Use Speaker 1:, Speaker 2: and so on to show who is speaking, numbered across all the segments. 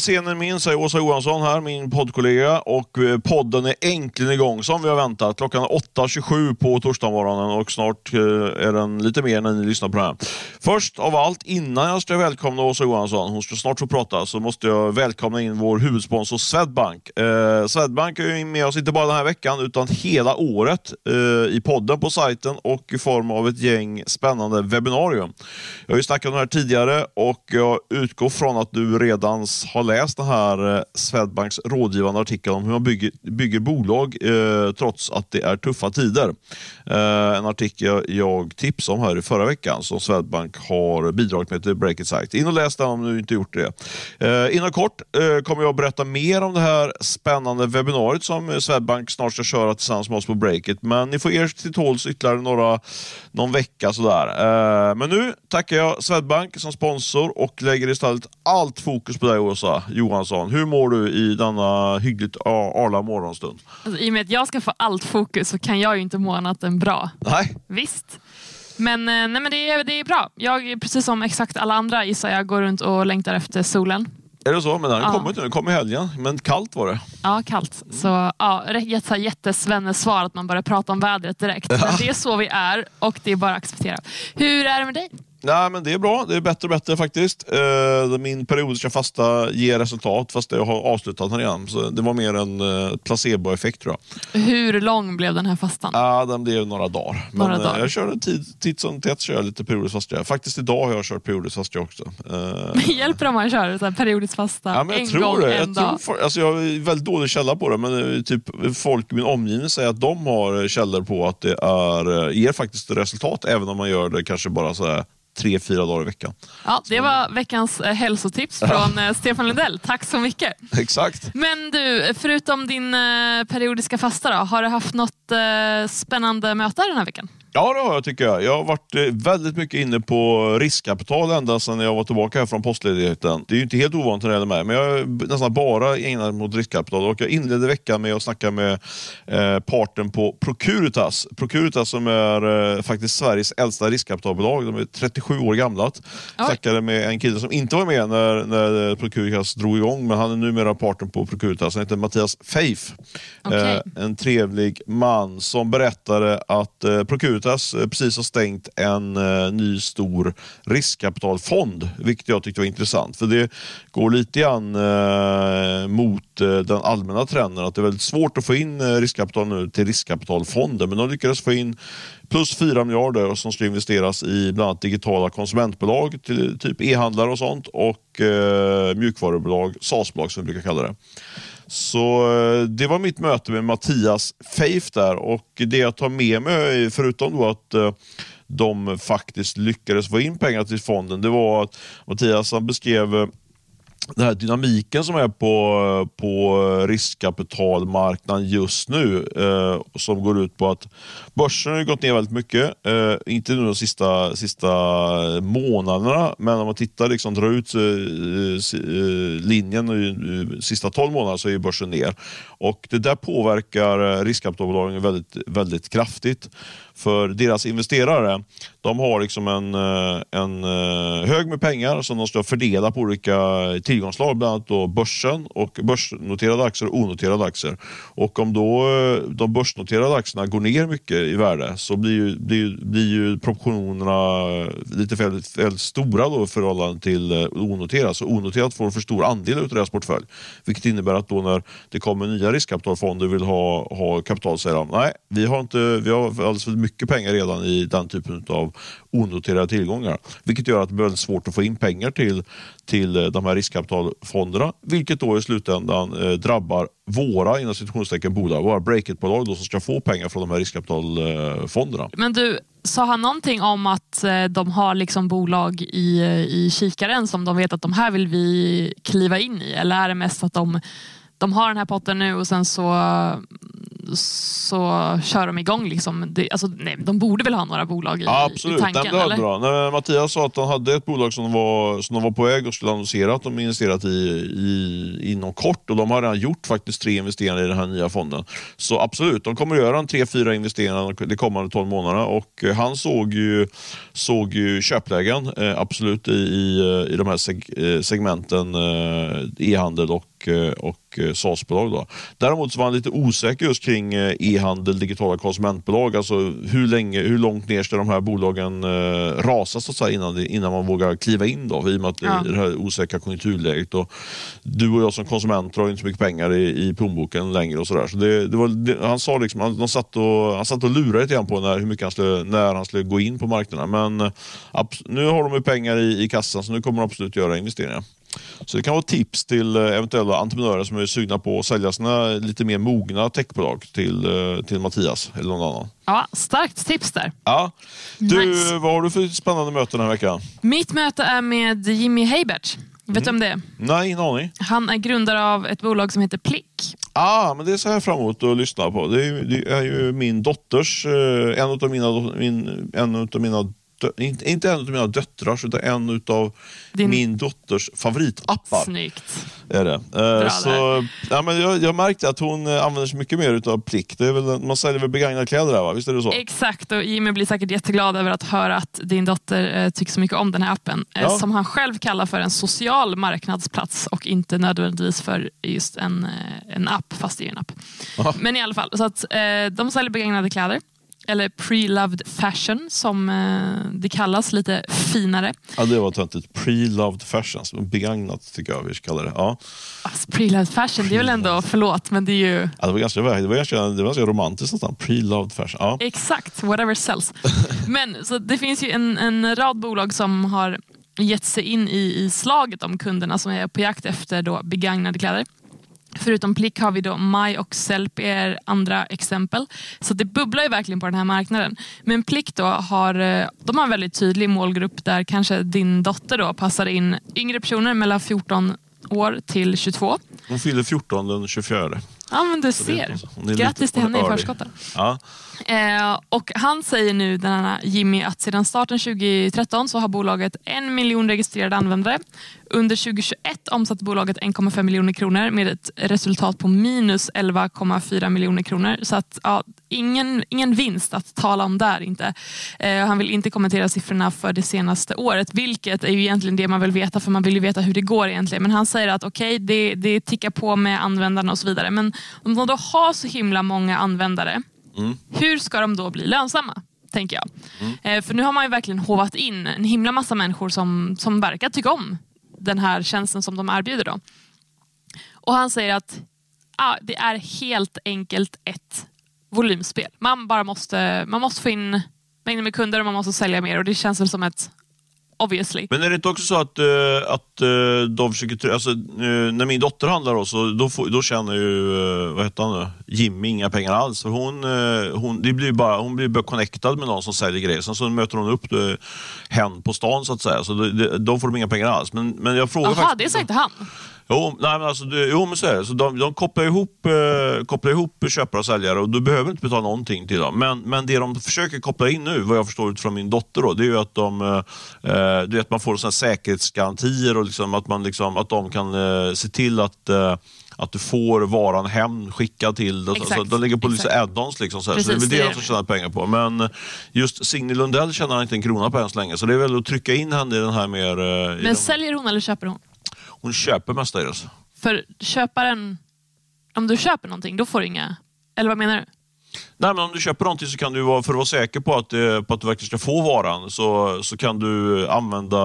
Speaker 1: scenen minns är Åsa Johansson här, min poddkollega. Och eh, podden är äntligen igång som vi har väntat. Klockan är 8.27 på torsdagsmorgonen och snart eh, är den lite mer när ni lyssnar på det här. Först av allt, innan jag ska välkomna Åsa Johansson, hon ska snart få prata, så måste jag välkomna in vår huvudsponsor Swedbank. Eh, Swedbank är med oss inte bara den här veckan utan hela året eh, i podden på sajten och i form av ett gäng spännande webbinarium. Jag har ju snackat om det här tidigare och jag utgår från att du redan har läst den här eh, Swedbanks rådgivande artikel om hur man bygger, bygger bolag eh, trots att det är tuffa tider. Eh, en artikel jag tipsade om här i förra veckan som Swedbank har bidragit med till Breakit Site. In och läs den om du inte gjort det. Eh, inom kort eh, kommer jag att berätta mer om det här spännande webbinariet som Swedbank snart ska köra tillsammans med oss på Breakit. Men ni får er till tåls ytterligare några, någon vecka sådär. Eh, men nu tackar jag Swedbank som sponsor och lägger istället allt fokus på dig Åsa Johansson. Hur mår du i denna hyggligt arla morgonstund?
Speaker 2: Alltså, I och med att jag ska få allt fokus så kan jag ju inte må annat än bra.
Speaker 1: Nej.
Speaker 2: Visst. Men, eh, nej, men det, är, det är bra. Jag, precis som exakt alla andra gissar jag, går runt och längtar efter solen.
Speaker 1: Är det så? Men den ja. kommer inte nu. Den kom i helgen. Men kallt var det.
Speaker 2: Ja, kallt. Så ja, jättesvenne-svar att man börjar prata om vädret direkt. Ja. Men det är så vi är och det är bara att acceptera. Hur är det med dig?
Speaker 1: Nej, men det är bra. Det är bättre och bättre faktiskt. Uh, min periodiska fasta ger resultat fast jag har avslutat den redan. Så det var mer en uh, placeboeffekt tror
Speaker 2: jag. Hur lång blev den här fastan?
Speaker 1: Ja, den blev några dagar. Några men, dagar. jag körde tid, titt som tätt kör lite periodiskt fasta. Faktiskt idag har jag kört periodiskt fasta också.
Speaker 2: Hjälper det om man kör så här periodiskt fasta
Speaker 1: ja, men jag
Speaker 2: en
Speaker 1: tror
Speaker 2: gång
Speaker 1: det.
Speaker 2: en
Speaker 1: jag dag? Tror, alltså, jag har väldigt dålig källa på det, men typ folk i min omgivning säger att de har källor på att det är, ger faktiskt resultat även om man gör det kanske bara så här tre, fyra dagar i veckan.
Speaker 2: Ja, det var veckans eh, hälsotips från eh, Stefan Lundell. Tack så mycket.
Speaker 1: Exakt.
Speaker 2: Men du, förutom din eh, periodiska fasta, då, har du haft något spännande möte den här veckan?
Speaker 1: Ja, det har jag tycker jag. Jag har varit eh, väldigt mycket inne på riskkapital ända sedan jag var tillbaka här från postledigheten. Det är ju inte helt ovanligt när det gäller mig, men jag har nästan bara ägnat mot riskkapital. Och jag inledde veckan med att snacka med eh, parten på Procuritas. Procuritas som är eh, faktiskt Sveriges äldsta riskkapitalbolag. De är 37 år gamla. Jag snackade med en kille som inte var med när, när Procuritas drog igång, men han är numera parten på Procuritas. Han heter Mattias Feif.
Speaker 2: Okay.
Speaker 1: Eh, en trevlig man som berättade att eh, Procuritas Securitas precis har stängt en ny stor riskkapitalfond, vilket jag tyckte var intressant. För det går lite grann mot den allmänna trenden att det är väldigt svårt att få in riskkapital nu till riskkapitalfonder. Men de lyckades få in plus 4 miljarder som ska investeras i bland annat digitala konsumentbolag, typ e-handlare och sånt och eh, mjukvarubolag, SaaS-bolag som vi brukar kalla det. Så eh, det var mitt möte med Mattias Feif där. Och det jag tar med mig, förutom då att eh, de faktiskt lyckades få in pengar till fonden, det var att Mattias han beskrev eh, den här dynamiken som är på, på riskkapitalmarknaden just nu eh, som går ut på att börsen har gått ner väldigt mycket. Eh, inte nu de sista, sista månaderna, men om man tittar, liksom, drar ut eh, eh linjen de sista 12 månaderna så är börsen ner. Och Det där påverkar eh, riskkapitalbolagen väldigt, väldigt kraftigt. För deras investerare, de har liksom en, eh, en eh, hög med pengar som de ska fördela på olika tillgångsslag, bland annat då börsen och börsnoterade aktier och onoterade aktier. Och om då eh, de börsnoterade aktierna går ner mycket i värde så blir ju, blir, blir ju proportionerna lite för stora då i förhållande till onoterat. Så onoterat får för stor andel av deras portfölj. Vilket innebär att då när det kommer nya riskkapitalfonder och vill ha, ha kapital säger de nej, vi har, inte, vi har alldeles för mycket mycket pengar redan i den typen av onoterade tillgångar. Vilket gör att det blir väldigt svårt att få in pengar till, till eh, de här riskkapitalfonderna. Vilket då i slutändan eh, drabbar våra inom citationstecken bolag, våra breakit-bolag som ska få pengar från de här riskkapitalfonderna.
Speaker 2: Men du, sa han någonting om att eh, de har liksom bolag i, eh, i kikaren som de vet att de här vill vi kliva in i? Eller är det mest att de, de har den här potten nu och sen så så kör de igång. Liksom. Det, alltså, nej, de borde väl ha några bolag i,
Speaker 1: Ja,
Speaker 2: i
Speaker 1: absolut.
Speaker 2: tanken?
Speaker 1: Nej, men det bra. När Mattias sa att han hade ett bolag som de var, som de var på väg och skulle annonsera att de investerat i, i inom kort och de har redan gjort faktiskt tre investeringar i den här nya fonden. Så absolut, de kommer att göra en tre, fyra investeringar de kommande 12 månaderna och eh, han såg ju, såg ju köplägen eh, absolut i, i, eh, i de här seg, segmenten eh, e-handel och, eh, och eh, SaaS-bolag. Då. Däremot så var han lite osäker just kring eh, e-handel, digitala konsumentbolag. Alltså hur, länge, hur långt ner ska de här bolagen eh, rasa så att säga, innan, det, innan man vågar kliva in då, i och med att
Speaker 2: Ja.
Speaker 1: det, här osäkra konjunkturläget. Och du och jag som konsumenter har inte så mycket pengar i, i plånboken längre. och så där. Så det, det var, det, Han sa liksom, han, de satt och, han satt och lurade lite grann på när, hur mycket han skulle, när han skulle gå in på marknaden. Men abs- nu har de ju pengar i, i kassan så nu kommer de absolut göra investeringar. Så det kan vara tips till eh, eventuella entreprenörer som är sugna på att sälja sina lite mer mogna techbolag till, eh, till Mattias eller någon annan.
Speaker 2: Ja, starkt tips där.
Speaker 1: Ja. Du,
Speaker 2: Nice.
Speaker 1: vad har du för spännande möten den här veckan?
Speaker 2: Mitt möte är med Jimmy Heibert. Vet du om det?
Speaker 1: Nej, ingen aning.
Speaker 2: Han är grundare av ett bolag som heter Plick.
Speaker 1: Ah, men det är så här fram emot att lyssna på. Det är, det är ju min dotters, eh, en av mina, min, en utav mina dö- inte, inte en av mina döttrars, utan en av
Speaker 2: Din-
Speaker 1: min dotters favoritappar.
Speaker 2: Snyggt.
Speaker 1: Är det. Eh, så, ja, men jag, jag märkte att hon eh, använder sig mycket mer utav plick. Det är väl, man säljer väl begagnade kläder där va? Visst är det så?
Speaker 2: Exakt, och Jimmy blir säkert jätteglad över att höra att din dotter eh, tycker så mycket om den här appen. Eh,
Speaker 1: Ja.
Speaker 2: Som han själv kallar för en social marknadsplats och inte nödvändigtvis för just en, eh, en app, fast det är ju en app.
Speaker 1: Aha.
Speaker 2: Men i alla fall, så att, eh, de säljer begagnade kläder. Eller pre-loved fashion som eh, det kallas lite finare.
Speaker 1: Ja, det var töntigt. Pre-loved fashions. Begagnat tycker jag vi ska kalla det. Ja.
Speaker 2: Alltså, pre-loved fashion, det är väl ändå, förlåt, men det är ju
Speaker 1: Ja, det var ganska, det var ganska, det var ganska romantiskt nästan. Pre-loved fashion. Ja.
Speaker 2: Exakt, whatever sells. Men så det finns ju en, en rad bolag som har gett sig in i, i slaget om kunderna som är på jakt efter då begagnade kläder. Förutom Plick har vi då Maj och Sellpy är andra exempel. Så det bubblar ju verkligen på den här marknaden. Men Plick då har, eh, de har en väldigt tydlig målgrupp där kanske din dotter då passar in yngre personer mellan 14 år till 22.
Speaker 1: Hon fyller 14 den 24.
Speaker 2: Ja men du ser. Grattis till henne i
Speaker 1: early.
Speaker 2: förskott. då.
Speaker 1: Ja.
Speaker 2: Eh, och han säger nu, den här Jimmy, att sedan starten 2013 så har bolaget en miljon registrerade användare. Under 2021 omsatte bolaget 1,5 miljoner kronor med ett resultat på minus 11,4 miljoner kronor. Så att, ja, ingen, ingen vinst att tala om där inte. Eh, han vill inte kommentera siffrorna för det senaste året, vilket är ju egentligen det man vill veta, för man vill ju veta hur det går egentligen. Men han säger att okej, det, det tickar på med användarna och så vidare. Men om de då har så himla många användare, hur ska de då bli lönsamma? Tänker jag. Eh, för nu har man ju verkligen hovat in en himla massa människor som, som verkar tycka om den här tjänsten som de erbjuder. Då. Och han säger att ah, det är helt enkelt ett volymspel. Man bara måste, man måste få in mängder med kunder och man måste sälja mer och det känns väl som ett obviously.
Speaker 1: Men är det inte också så att, eh, att eh, de försöker... Alltså, eh, när min dotter handlar då, så då, får, då tjänar ju vad heter han nu? Jimmy inga pengar alls. För hon, hon, det blir bara, hon blir bara connectad med någon som säljer grejer. Sen så möter hon upp eh, hen på stan så att säga. Så de, de, de får de inga pengar alls. Men, men jag frågar
Speaker 2: Jaha,
Speaker 1: faktiskt...
Speaker 2: det sa inte han.
Speaker 1: Jo, nej, men alltså, det, jo men så är det. Så de, de kopplar, ihop, eh, kopplar ihop köpare och säljare och du behöver inte betala någonting till dem. Men, men det de försöker koppla in nu, vad jag förstår utifrån min dotter, då, det är ju att de, eh, eh, du vet, man får såna säkerhetsgarantier och liksom, att, man liksom, att de kan eh, se till att eh, att du får varan hem skickad till dig. De lägger på lite
Speaker 2: exakt.
Speaker 1: add-ons. Liksom, så, så det är väl
Speaker 2: det
Speaker 1: det de
Speaker 2: det.
Speaker 1: tjänar pengar på. Men just Signe Lundell tjänar inte en krona på än så länge. Så det är väl att trycka in henne i den här mer... eh,
Speaker 2: Men
Speaker 1: den,
Speaker 2: säljer hon eller köper hon?
Speaker 1: Hon köper mestadels.
Speaker 2: För köparen, om du köper någonting, då får du inga... Eller vad menar du?
Speaker 1: Nej, men om du köper någonting så kan du för att vara säker på att, eh, på att du verkligen ska få varan, så, så kan du använda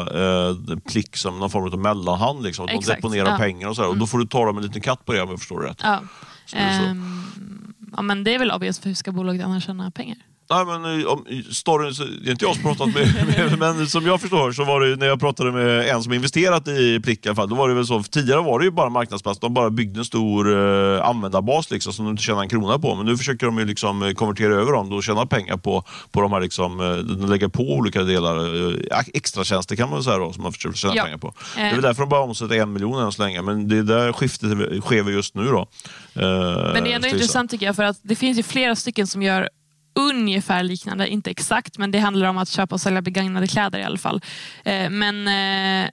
Speaker 1: eh, plick som någon form av mellanhand. Liksom, att de
Speaker 2: Exakt,
Speaker 1: deponerar
Speaker 2: ja. Mm.
Speaker 1: pengar och så här, och Då får du ta dem en liten katt på det om jag förstår det rätt.
Speaker 2: Ja.
Speaker 1: Så är så.
Speaker 2: Ehm, ja, men det är väl obvious, för hur ska bolaget annars tjäna pengar?
Speaker 1: Nej, men eh, om, storyn, det är inte jag som pratat med, med, men som jag förstår så var det när jag pratade med en som investerat i Plick, då var det väl så, tidigare var det ju bara marknadsplats, de bara byggde en stor eh, användarbas liksom, som de inte tjänar en krona på, men nu försöker de ju liksom eh, konvertera över dem och tjäna pengar på, på de här, liksom, eh, lägga på olika delar, eh, extra tjänster kan man säga då, som man försöker tjäna ja. pengar på. Det är väl därför de bara omsätter en miljon än så länge, men det är där skiftet sker just nu. då.
Speaker 2: men det är ändå intressant tycker jag, för att det finns ju flera stycken som gör ungefär liknande, inte exakt, men det handlar om att köpa och sälja begagnade kläder i alla fall. Eh, men eh,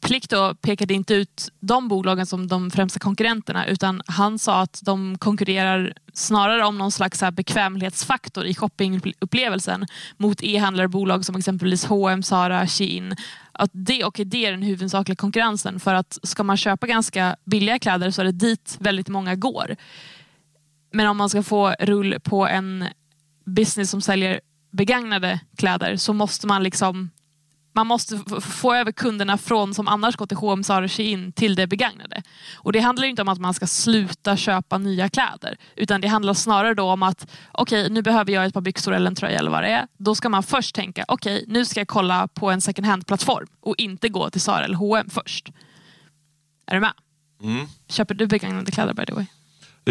Speaker 2: Plikt då pekade inte ut de bolagen som de främsta konkurrenterna utan han sa att de konkurrerar snarare om någon slags bekvämlighetsfaktor i shoppingupplevelsen mot e-handlarbolag som exempelvis H&M, Zara, Shein. Att det, och det är den huvudsakliga konkurrensen för att ska man köpa ganska billiga kläder så är det dit väldigt många går. Men om man ska få rull på en business som säljer begagnade kläder så måste man liksom man måste få över kunderna från som annars går till H&M, Zara, Shein till det begagnade. Och det handlar inte om att man ska sluta köpa nya kläder. Utan det handlar snarare då om att okej, okay, nu behöver jag ett par byxor eller en tröja eller vad det är. Då ska man först tänka, okej, okay, nu ska jag kolla på en second hand-plattform och inte gå till Zara eller H&M först. Är du med? Mm. Köper du begagnade kläder by the way?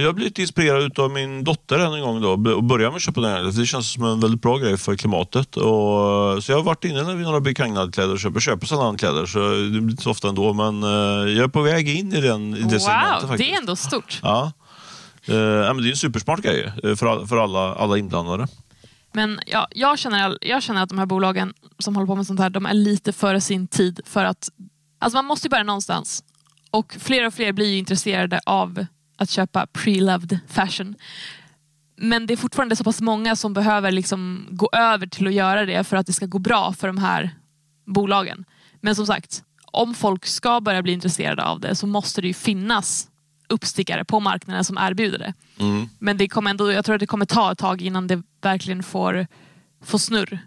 Speaker 1: Jag har blivit inspirerad av min dotter än en gång då, och började med att köpa den. Det känns som en väldigt bra grej för klimatet. Och, så jag har varit inne i några begagnade kläder och köper, köper sådana kläder. Så det blir inte så ofta ändå, men uh, jag är på väg in i, den, i det wow, segmentet.
Speaker 2: Wow, det är ändå stort.
Speaker 1: Ja. Uh, men det är en supersmart grej eh, för, för alla, alla inblandade.
Speaker 2: Men ja, jag, känner, jag känner att de här bolagen som håller på med sånt här, de är lite före sin tid. För att alltså man måste börja någonstans. Och fler och fler blir intresserade av att köpa pre-loved fashion. Men det är fortfarande så pass många som behöver liksom gå över till att göra det för att det ska gå bra för de här bolagen. Men som sagt, om folk ska börja bli intresserade av det så måste det ju finnas uppstickare på marknaden som erbjuder det. Mm. Men det kommer ändå, jag tror att det kommer ta ett tag innan det verkligen får, får snurr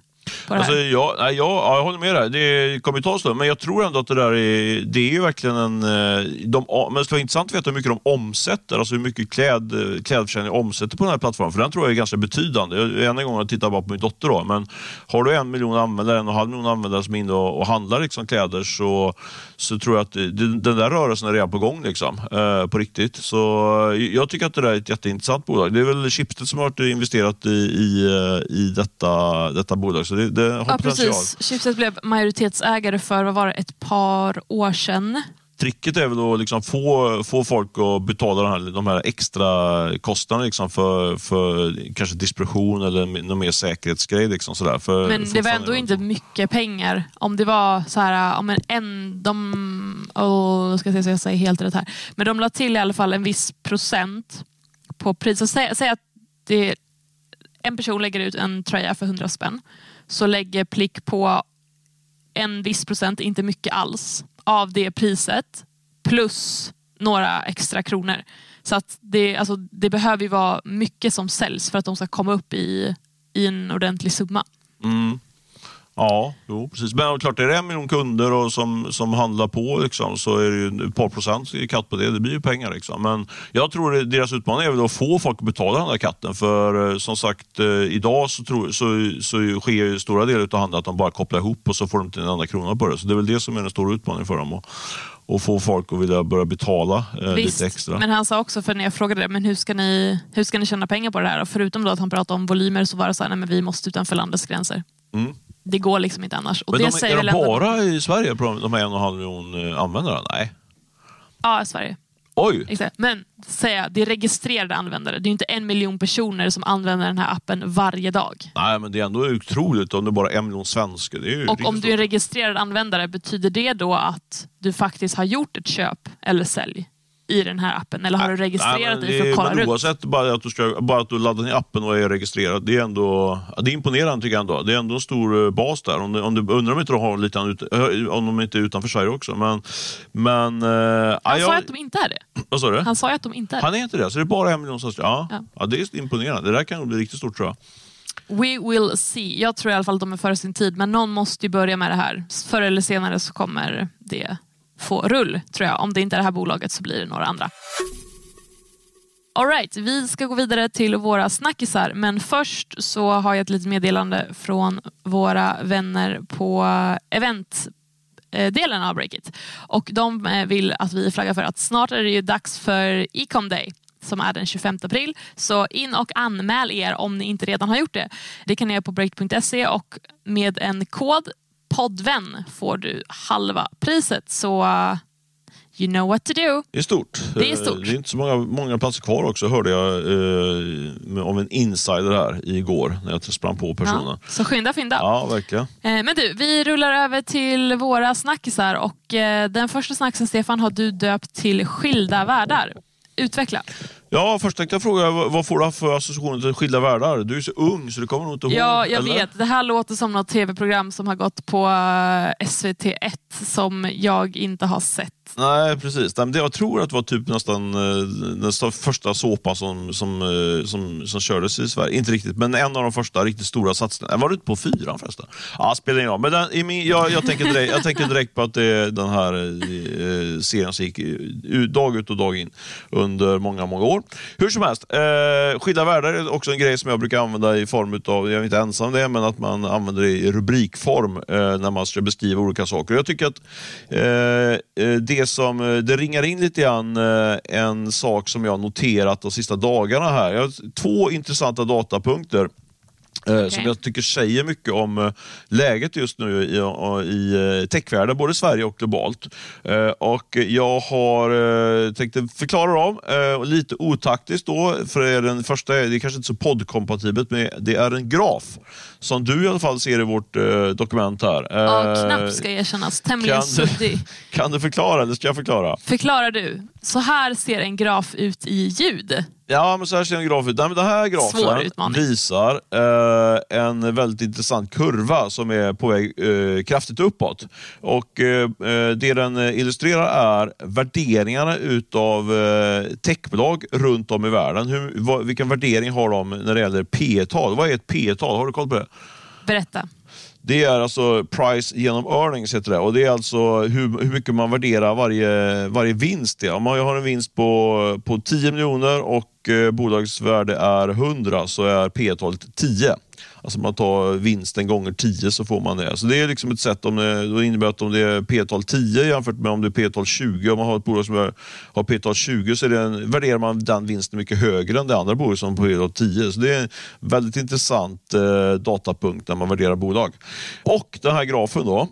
Speaker 1: Alltså, jag, jag, jag håller med dig. Det kommer ta en stund, men jag tror ändå att det där är, det är ju verkligen en... Eh, de, men det skulle vara intressant att veta hur mycket de omsätter, alltså hur mycket kläd, klädförsäljning omsätter på den här plattformen, för den tror jag är ganska betydande. Jag, än en gång, jag tittar bara på min dotter då, men har du en miljon användare, en och en halv miljon användare som är inne och, och handlar liksom kläder så, så tror jag att det, den där rörelsen är redan på gång liksom, eh, på riktigt. Så jag tycker att det där är ett jätteintressant bolag. Det är väl Schibsted som har investerat i, i, eh, i detta, detta bolag. Så det, det har ja, potential. Precis.
Speaker 2: Schibsted blev majoritetsägare för vad var det, ett par år sedan.
Speaker 1: Tricket är väl att liksom få, få folk att betala de här, de här extra kostnaderna liksom för, för kanske distribution eller någon mer säkerhetsgrej. Liksom sådär. För,
Speaker 2: Men det var ändå inte mycket pengar. Om det var så här, om en, en de, oh, ska jag, säga, jag säger helt rätt här. Men de la till i alla fall en viss procent på priset. Säg, säg att det, en person lägger ut en tröja för 100 spänn så lägger Plick på en viss procent, inte mycket alls, av det priset plus några extra kronor. Så att det, alltså, det behöver ju vara mycket som säljs för att de ska komma upp i, i en ordentlig summa.
Speaker 1: Mm. Ja, jo, precis. Men klart, är det en miljon kunder och som, som handlar på liksom, så är det ju ett par procent katt på det. Det blir ju pengar. Liksom. Men jag tror att deras utmaning är väl att få folk att betala den där katten. För eh, som sagt, eh, idag så, tror, så, så sker ju stora delar av handeln att de bara kopplar ihop och så får de inte en enda krona på det. Så det är väl det som är den stora utmaningen för dem. Och, och få folk att vilja börja betala eh, lite extra.
Speaker 2: Men han sa också, för när jag frågade men hur ska ni, hur ska ni tjäna pengar på det här? Och förutom då att han pratade om volymer så var det så här, nej, men vi måste utanför landets gränser. Mm det går liksom inte annars.
Speaker 1: Och Men det de, är de bara i Sverige, de här en och en halv miljon eh, användare? Nej.
Speaker 2: Ja, i Sverige.
Speaker 1: Oj!
Speaker 2: Exakt. Men säga, det är registrerade användare. Det är inte en miljon personer som använder den här appen varje dag.
Speaker 1: Nej, men det är ändå otroligt om det är bara en miljon svenskar.
Speaker 2: och om du är en registrerad användare, betyder det då att du faktiskt har gjort ett köp eller sälj? I den här appen? Eller har du registrerat dig för att kolla runt?
Speaker 1: Oavsett bara att, du ska, bara att du laddar ner appen och är registrerad. Det är, ändå, det är imponerande tycker jag ändå. Det är ändå en stor eh, bas där. Om, om du, undrar om inte de har lite eh, om de inte är utanför Sverige också. Men, men,
Speaker 2: uh, Han sa ju att de inte är det.
Speaker 1: Vad sa du?
Speaker 2: Han sa att de inte är
Speaker 1: det. Han är inte det, så det är bara en miljon. Ja, ja. ja det är imponerande. Det där kan nog bli riktigt stort tror jag.
Speaker 2: We will see. Jag tror i alla fall att de är före sin tid, men någon måste ju börja med det här. Förr eller senare så kommer det få rull, tror jag. Om det inte är det här bolaget så blir det några andra. Alright, vi ska gå vidare till våra snackisar men först så har jag ett litet meddelande från våra vänner på eventdelen av Breakit. Och de eh, vill att vi flaggar för att snart är det ju dags för Ecom Day som är den 25 april. Så in och anmäl er om ni inte redan har gjort det. Det kan ni göra på Breakit.se och med en kod poddvän får du halva priset. Så you know what to do.
Speaker 1: Det är stort.
Speaker 2: Det är stort.
Speaker 1: Det är inte så många, många platser kvar också hörde jag eh, om en insider här igår när jag sprang på personen.
Speaker 2: Ja, så skynda fynda.
Speaker 1: Ja, verkligen.
Speaker 2: Eh, men du, vi rullar över till våra snackisar och eh, den första snacksen Stefan har du döpt till Skilda världar. Utveckla.
Speaker 1: Ja, först tänkte jag fråga, vad får du för associationer till Skilda världar? Du är så ung så du kommer nog inte ihåg.
Speaker 2: Ja, jag
Speaker 1: eller?
Speaker 2: vet. Det här låter som något tv-program som har gått på eh, SVT1 som jag inte har sett.
Speaker 1: Nej, precis. Jag tror att det var typ nästan eh, den sta- första såpan som, som, eh, som, som kördes i Sverige. Inte riktigt, men en av de första riktigt stora satsningarna. Var det inte på fyran förresten? Ja, spelar ingen roll. Men den, i min, jag, jag, tänker direkt, jag tänker direkt på att det är den här serien som gick dag ut och dag in under många, många år. Hur som helst, eh, Skilda världar är också en grej som jag brukar använda i form av, jag är inte ensam om det, men att man använder det i rubrikform eh, när man ska beskriva olika saker. Jag tycker att eh, eh det som, eh, det ringar in lite grann eh, en sak som jag noterat de sista dagarna här. Jag har två intressanta datapunkter eh, Som jag tycker säger mycket om eh, läget just nu i, i eh, techvärlden, både i Sverige och globalt. Och jag har tänkt förklara dem, lite otaktiskt då, för det är den första, det är kanske inte så poddkompatibelt, men det är en graf som du i alla fall ser i vårt dokument här.
Speaker 2: Ja, knappt ska erkännas. Tämligen
Speaker 1: kan du-
Speaker 2: suddig.
Speaker 1: Kan du förklara eller ska jag förklara?
Speaker 2: Förklarar du. Så här ser en graf ut i ljud.
Speaker 1: Ja, men så här ser en graf ut. Nej, men Den här grafen visar eh, en väldigt intressant kurva som är på väg eh, kraftigt uppåt. Och eh, eh, Det den illustrerar är värderingarna utav eh, techbolag runt om i världen. Hur, vad, vilken värdering har de när det gäller P-tal? Vad är ett P-tal? Har du koll på det?
Speaker 2: Berätta.
Speaker 1: Det är alltså price genom earnings heter det. Och det är alltså hur, hur mycket man värderar varje, varje vinst. Ja. Om man har en vinst på, på 10 miljoner och eh, bolagets värde är 100 så är P-talet 10. Alltså man tar vinsten gånger 10 så får man det. Så det är liksom ett sätt, om det, då innebär att om det är P-tal 10 jämfört med om det är P-tal 20. Om man har ett bolag som är, har P-tal 20 så är det en, värderar man den vinsten mycket högre än det andra bolaget som har P-tal 10. Så det är en väldigt intressant eh, datapunkt när man värderar bolag. Och den här grafen då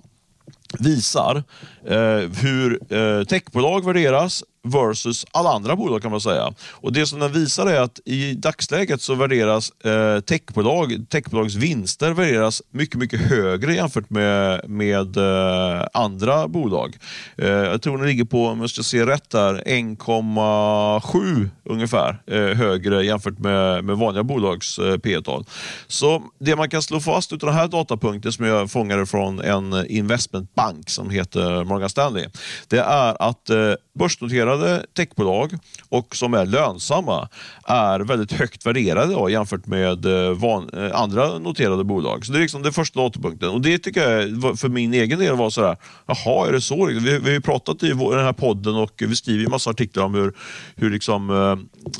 Speaker 1: visar eh, hur eh, techbolag värderas versus alla andra bolag kan man säga. Och Det som den visar är att i dagsläget så värderas eh, techbolag, techbolags vinster värderas mycket, mycket högre jämfört med, med eh, andra bolag. Eh, jag tror den ligger på, om jag ska se rätt där, 1,7 ungefär eh, högre jämfört med, med vanliga bolags eh, P-tal. Så det man kan slå fast utav den här datapunkten som jag fångade från en investmentbank som heter Morgan Stanley, det är att eh, börsnoterade techbolag och som är lönsamma är väldigt högt värderade då, jämfört med eh, van, eh, andra noterade bolag. Så det är liksom den första datapunkten. Och det tycker jag för min egen del var sådär, jaha är det så? Vi, vi har ju pratat i vår, den här podden och vi skriver ju massa artiklar om hur, hur liksom,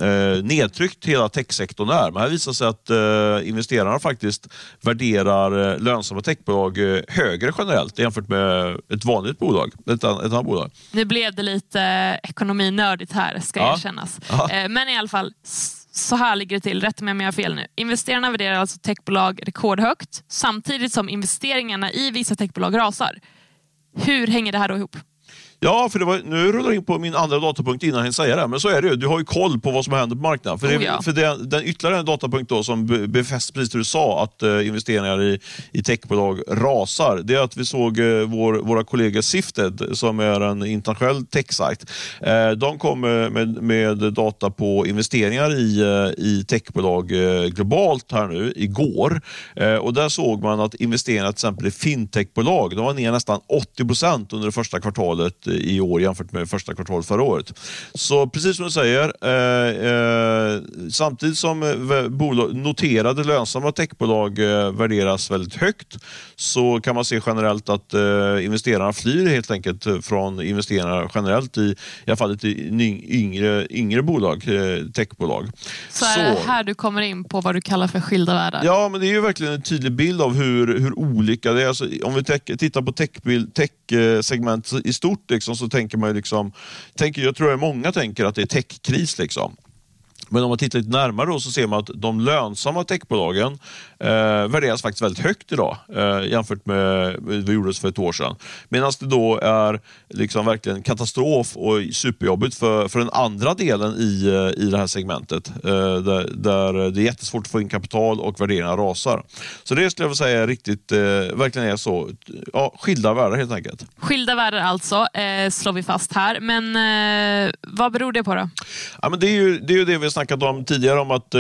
Speaker 1: eh, nedtryckt hela techsektorn är. Men här visar sig att eh, investerarna faktiskt värderar lönsamma techbolag högre generellt jämfört med ett vanligt bolag, ett, an- ett annat bolag.
Speaker 2: Nu blev det lite ekonominördigt här, ska
Speaker 1: Ja.
Speaker 2: erkännas.
Speaker 1: Ja.
Speaker 2: Eh, Men i alla fall, så här ligger det till. Rätta mig om jag har fel nu. Investerarna värderar alltså techbolag rekordhögt samtidigt som investeringarna i vissa techbolag rasar. Hur hänger det här då ihop?
Speaker 1: Ja, för det var, nu rullar jag in på min andra datapunkt innan jag säga det. Men så är det ju. Du har ju koll på vad som händer på marknaden. För, det,
Speaker 2: Oh ja.
Speaker 1: för det, den ytterligare en datapunkt då som be- befäster precis det du sa, att eh, investeringar i, i techbolag rasar. Det är att vi såg eh, vår, våra kollegor Sifted, som är en internationell techsajt. Eh, de kom eh, med, med data på investeringar i, eh, i techbolag eh, globalt här nu igår. Och där såg man att investeringar till exempel i fintechbolag, de var ner nästan 80 procent under det första kvartalet i år jämfört med första kvartalet förra året. Så precis som du säger, eh, eh, samtidigt som eh, bolag, noterade lönsamma techbolag eh, värderas väldigt högt så kan man se generellt att eh, investerarna flyr helt enkelt från investerare generellt i, i alla fall i yngre, yngre bolag, eh, techbolag.
Speaker 2: Så är det här du kommer in på vad du kallar för skilda världar?
Speaker 1: Ja, men det är ju verkligen en tydlig bild av hur, hur olika det är. Alltså, om vi tittar på tech-segment tech i stort liksom, så tänker man ju liksom, tänker, jag tror att många tänker att det är techkris. Liksom. Men om man tittar lite närmare då så ser man att de lönsamma techbolagen eh, värderas faktiskt väldigt högt idag eh, jämfört med vad det gjordes för ett år sedan. Medan det då är liksom verkligen katastrof och superjobbigt för, för den andra delen i, eh, i det här segmentet eh, där, där det är jättesvårt att få in kapital och värderingarna rasar. Så det skulle jag vilja säga riktigt, eh, verkligen är så. Ja, skilda världar helt enkelt.
Speaker 2: Skilda världar alltså, eh, slår vi fast här. Men eh, vad beror det på då?
Speaker 1: Ja, men det, är ju, det är ju det vi snackat om tidigare om att,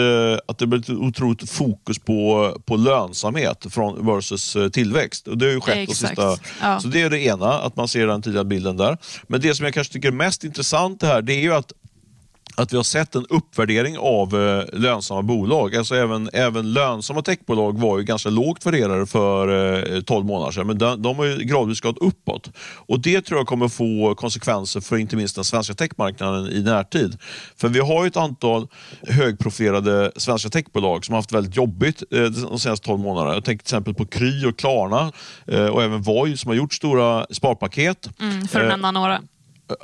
Speaker 1: att det blir ett otroligt fokus på, på lönsamhet från, versus eh, tillväxt. Och det har ju skett de sista, ja. Så det är det ena, att man ser den tidiga bilden där. Men det som jag kanske tycker är mest intressant det här, det är ju att att vi har sett en uppvärdering av eh, lönsamma bolag. Alltså även, även lönsamma techbolag var ju ganska lågt värderade för eh, 12 månader sedan, men de, de har ju gradvis gått uppåt. Och Det tror jag kommer få konsekvenser för inte minst den svenska techmarknaden i närtid. För vi har ju ett antal högprofilerade svenska techbolag som har haft väldigt jobbigt eh, de senaste 12 månaderna. Jag tänker till exempel på Kry och Klarna eh, och även Voi som har gjort stora sparpaket.
Speaker 2: Mm, för att nämna några.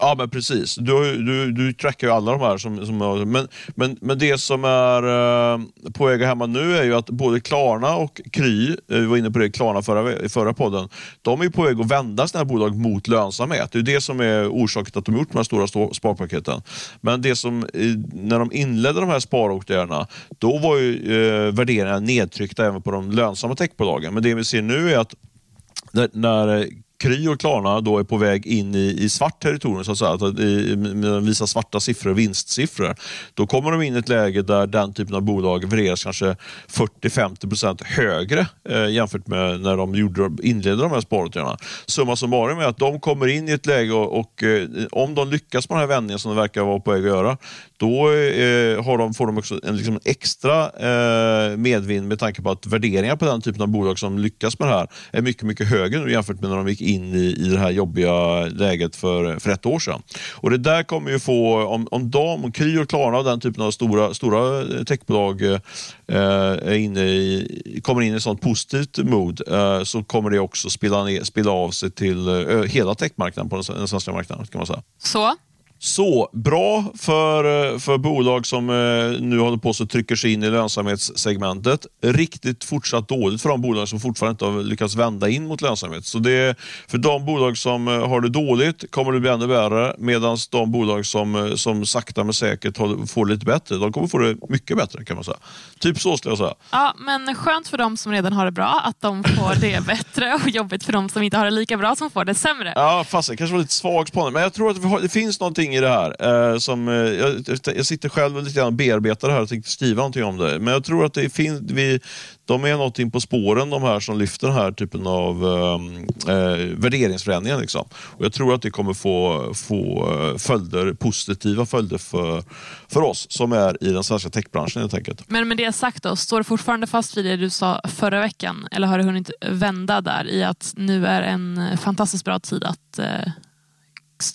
Speaker 1: Ja, men precis. Du, du, du trackar ju alla de här. Som, som, men, men, men det som är eh, på väg hemma nu är ju att både Klarna och Kry, eh, vi var inne på det Klarna förra, i förra podden, de är på väg att vända sina bolag mot lönsamhet. Det är det som är orsaken till att de gjort de här stora sparpaketen. Men det som, när de inledde de här sparåtgärderna, då var ju eh, värderingarna nedtryckta även på de lönsamma techbolagen. Men det vi ser nu är att när Kry och Klarna då är på väg in i, i svart territorium, så att säga, att i, visar svarta siffror, vinstsiffror, då kommer de in i ett läge där den typen av bolag värderas kanske 40-50% högre eh, jämfört med när de gjorde, inledde de här sparåtgärderna. Summa summarum är att de kommer in i ett läge och, och eh, om de lyckas med den här vändningen som de verkar vara på väg att göra, då eh, har de, får de också en liksom extra eh, medvind med tanke på att värderingar på den typen av bolag som lyckas med det här är mycket, mycket högre nu jämfört med när de gick in i, i det här jobbiga läget för, för ett år sedan. Och Det där kommer ju få, om, om de, om Kry och Klarna och den typen av stora, stora eh, techbolag eh, är inne i, kommer in i ett sånt positivt mod eh, så kommer det också spilla, ner, spilla av sig till eh, hela techmarknaden på den, den svenska marknaden. Kan man säga.
Speaker 2: Så
Speaker 1: så bra för, eh, för bolag som eh, nu håller på att trycker sig in i lönsamhetssegmentet. Riktigt fortsatt dåligt för de bolag som fortfarande inte har lyckats vända in mot lönsamhet. Så det, för de bolag som eh, har det dåligt kommer det bli ännu värre medan de bolag som, som sakta men säkert får det lite bättre, de kommer få det mycket bättre kan man säga. Typ så skulle jag säga.
Speaker 2: Ja, men skönt för de som redan har det bra att de får det bättre och jobbigt för de som inte har det lika bra som får det sämre.
Speaker 1: Ja, fast det kanske var lite svag spaning, men jag tror att det finns någonting i det här. Eh, som, eh, jag, jag, sitter själv och lite grann bearbetar det här och tänkte skriva någonting om det. Men jag tror att det finns, vi, de är någonting på spåren de här som lyfter den här typen av eh, eh värderingsförändringar. Liksom. Och jag tror att det kommer få, få eh, följder, positiva följder för, för oss som är i den svenska techbranschen helt enkelt.
Speaker 2: Men med det sagt då, står du fortfarande fast vid det du sa förra veckan? Eller har du hunnit vända där i att nu är en fantastiskt bra tid att eh,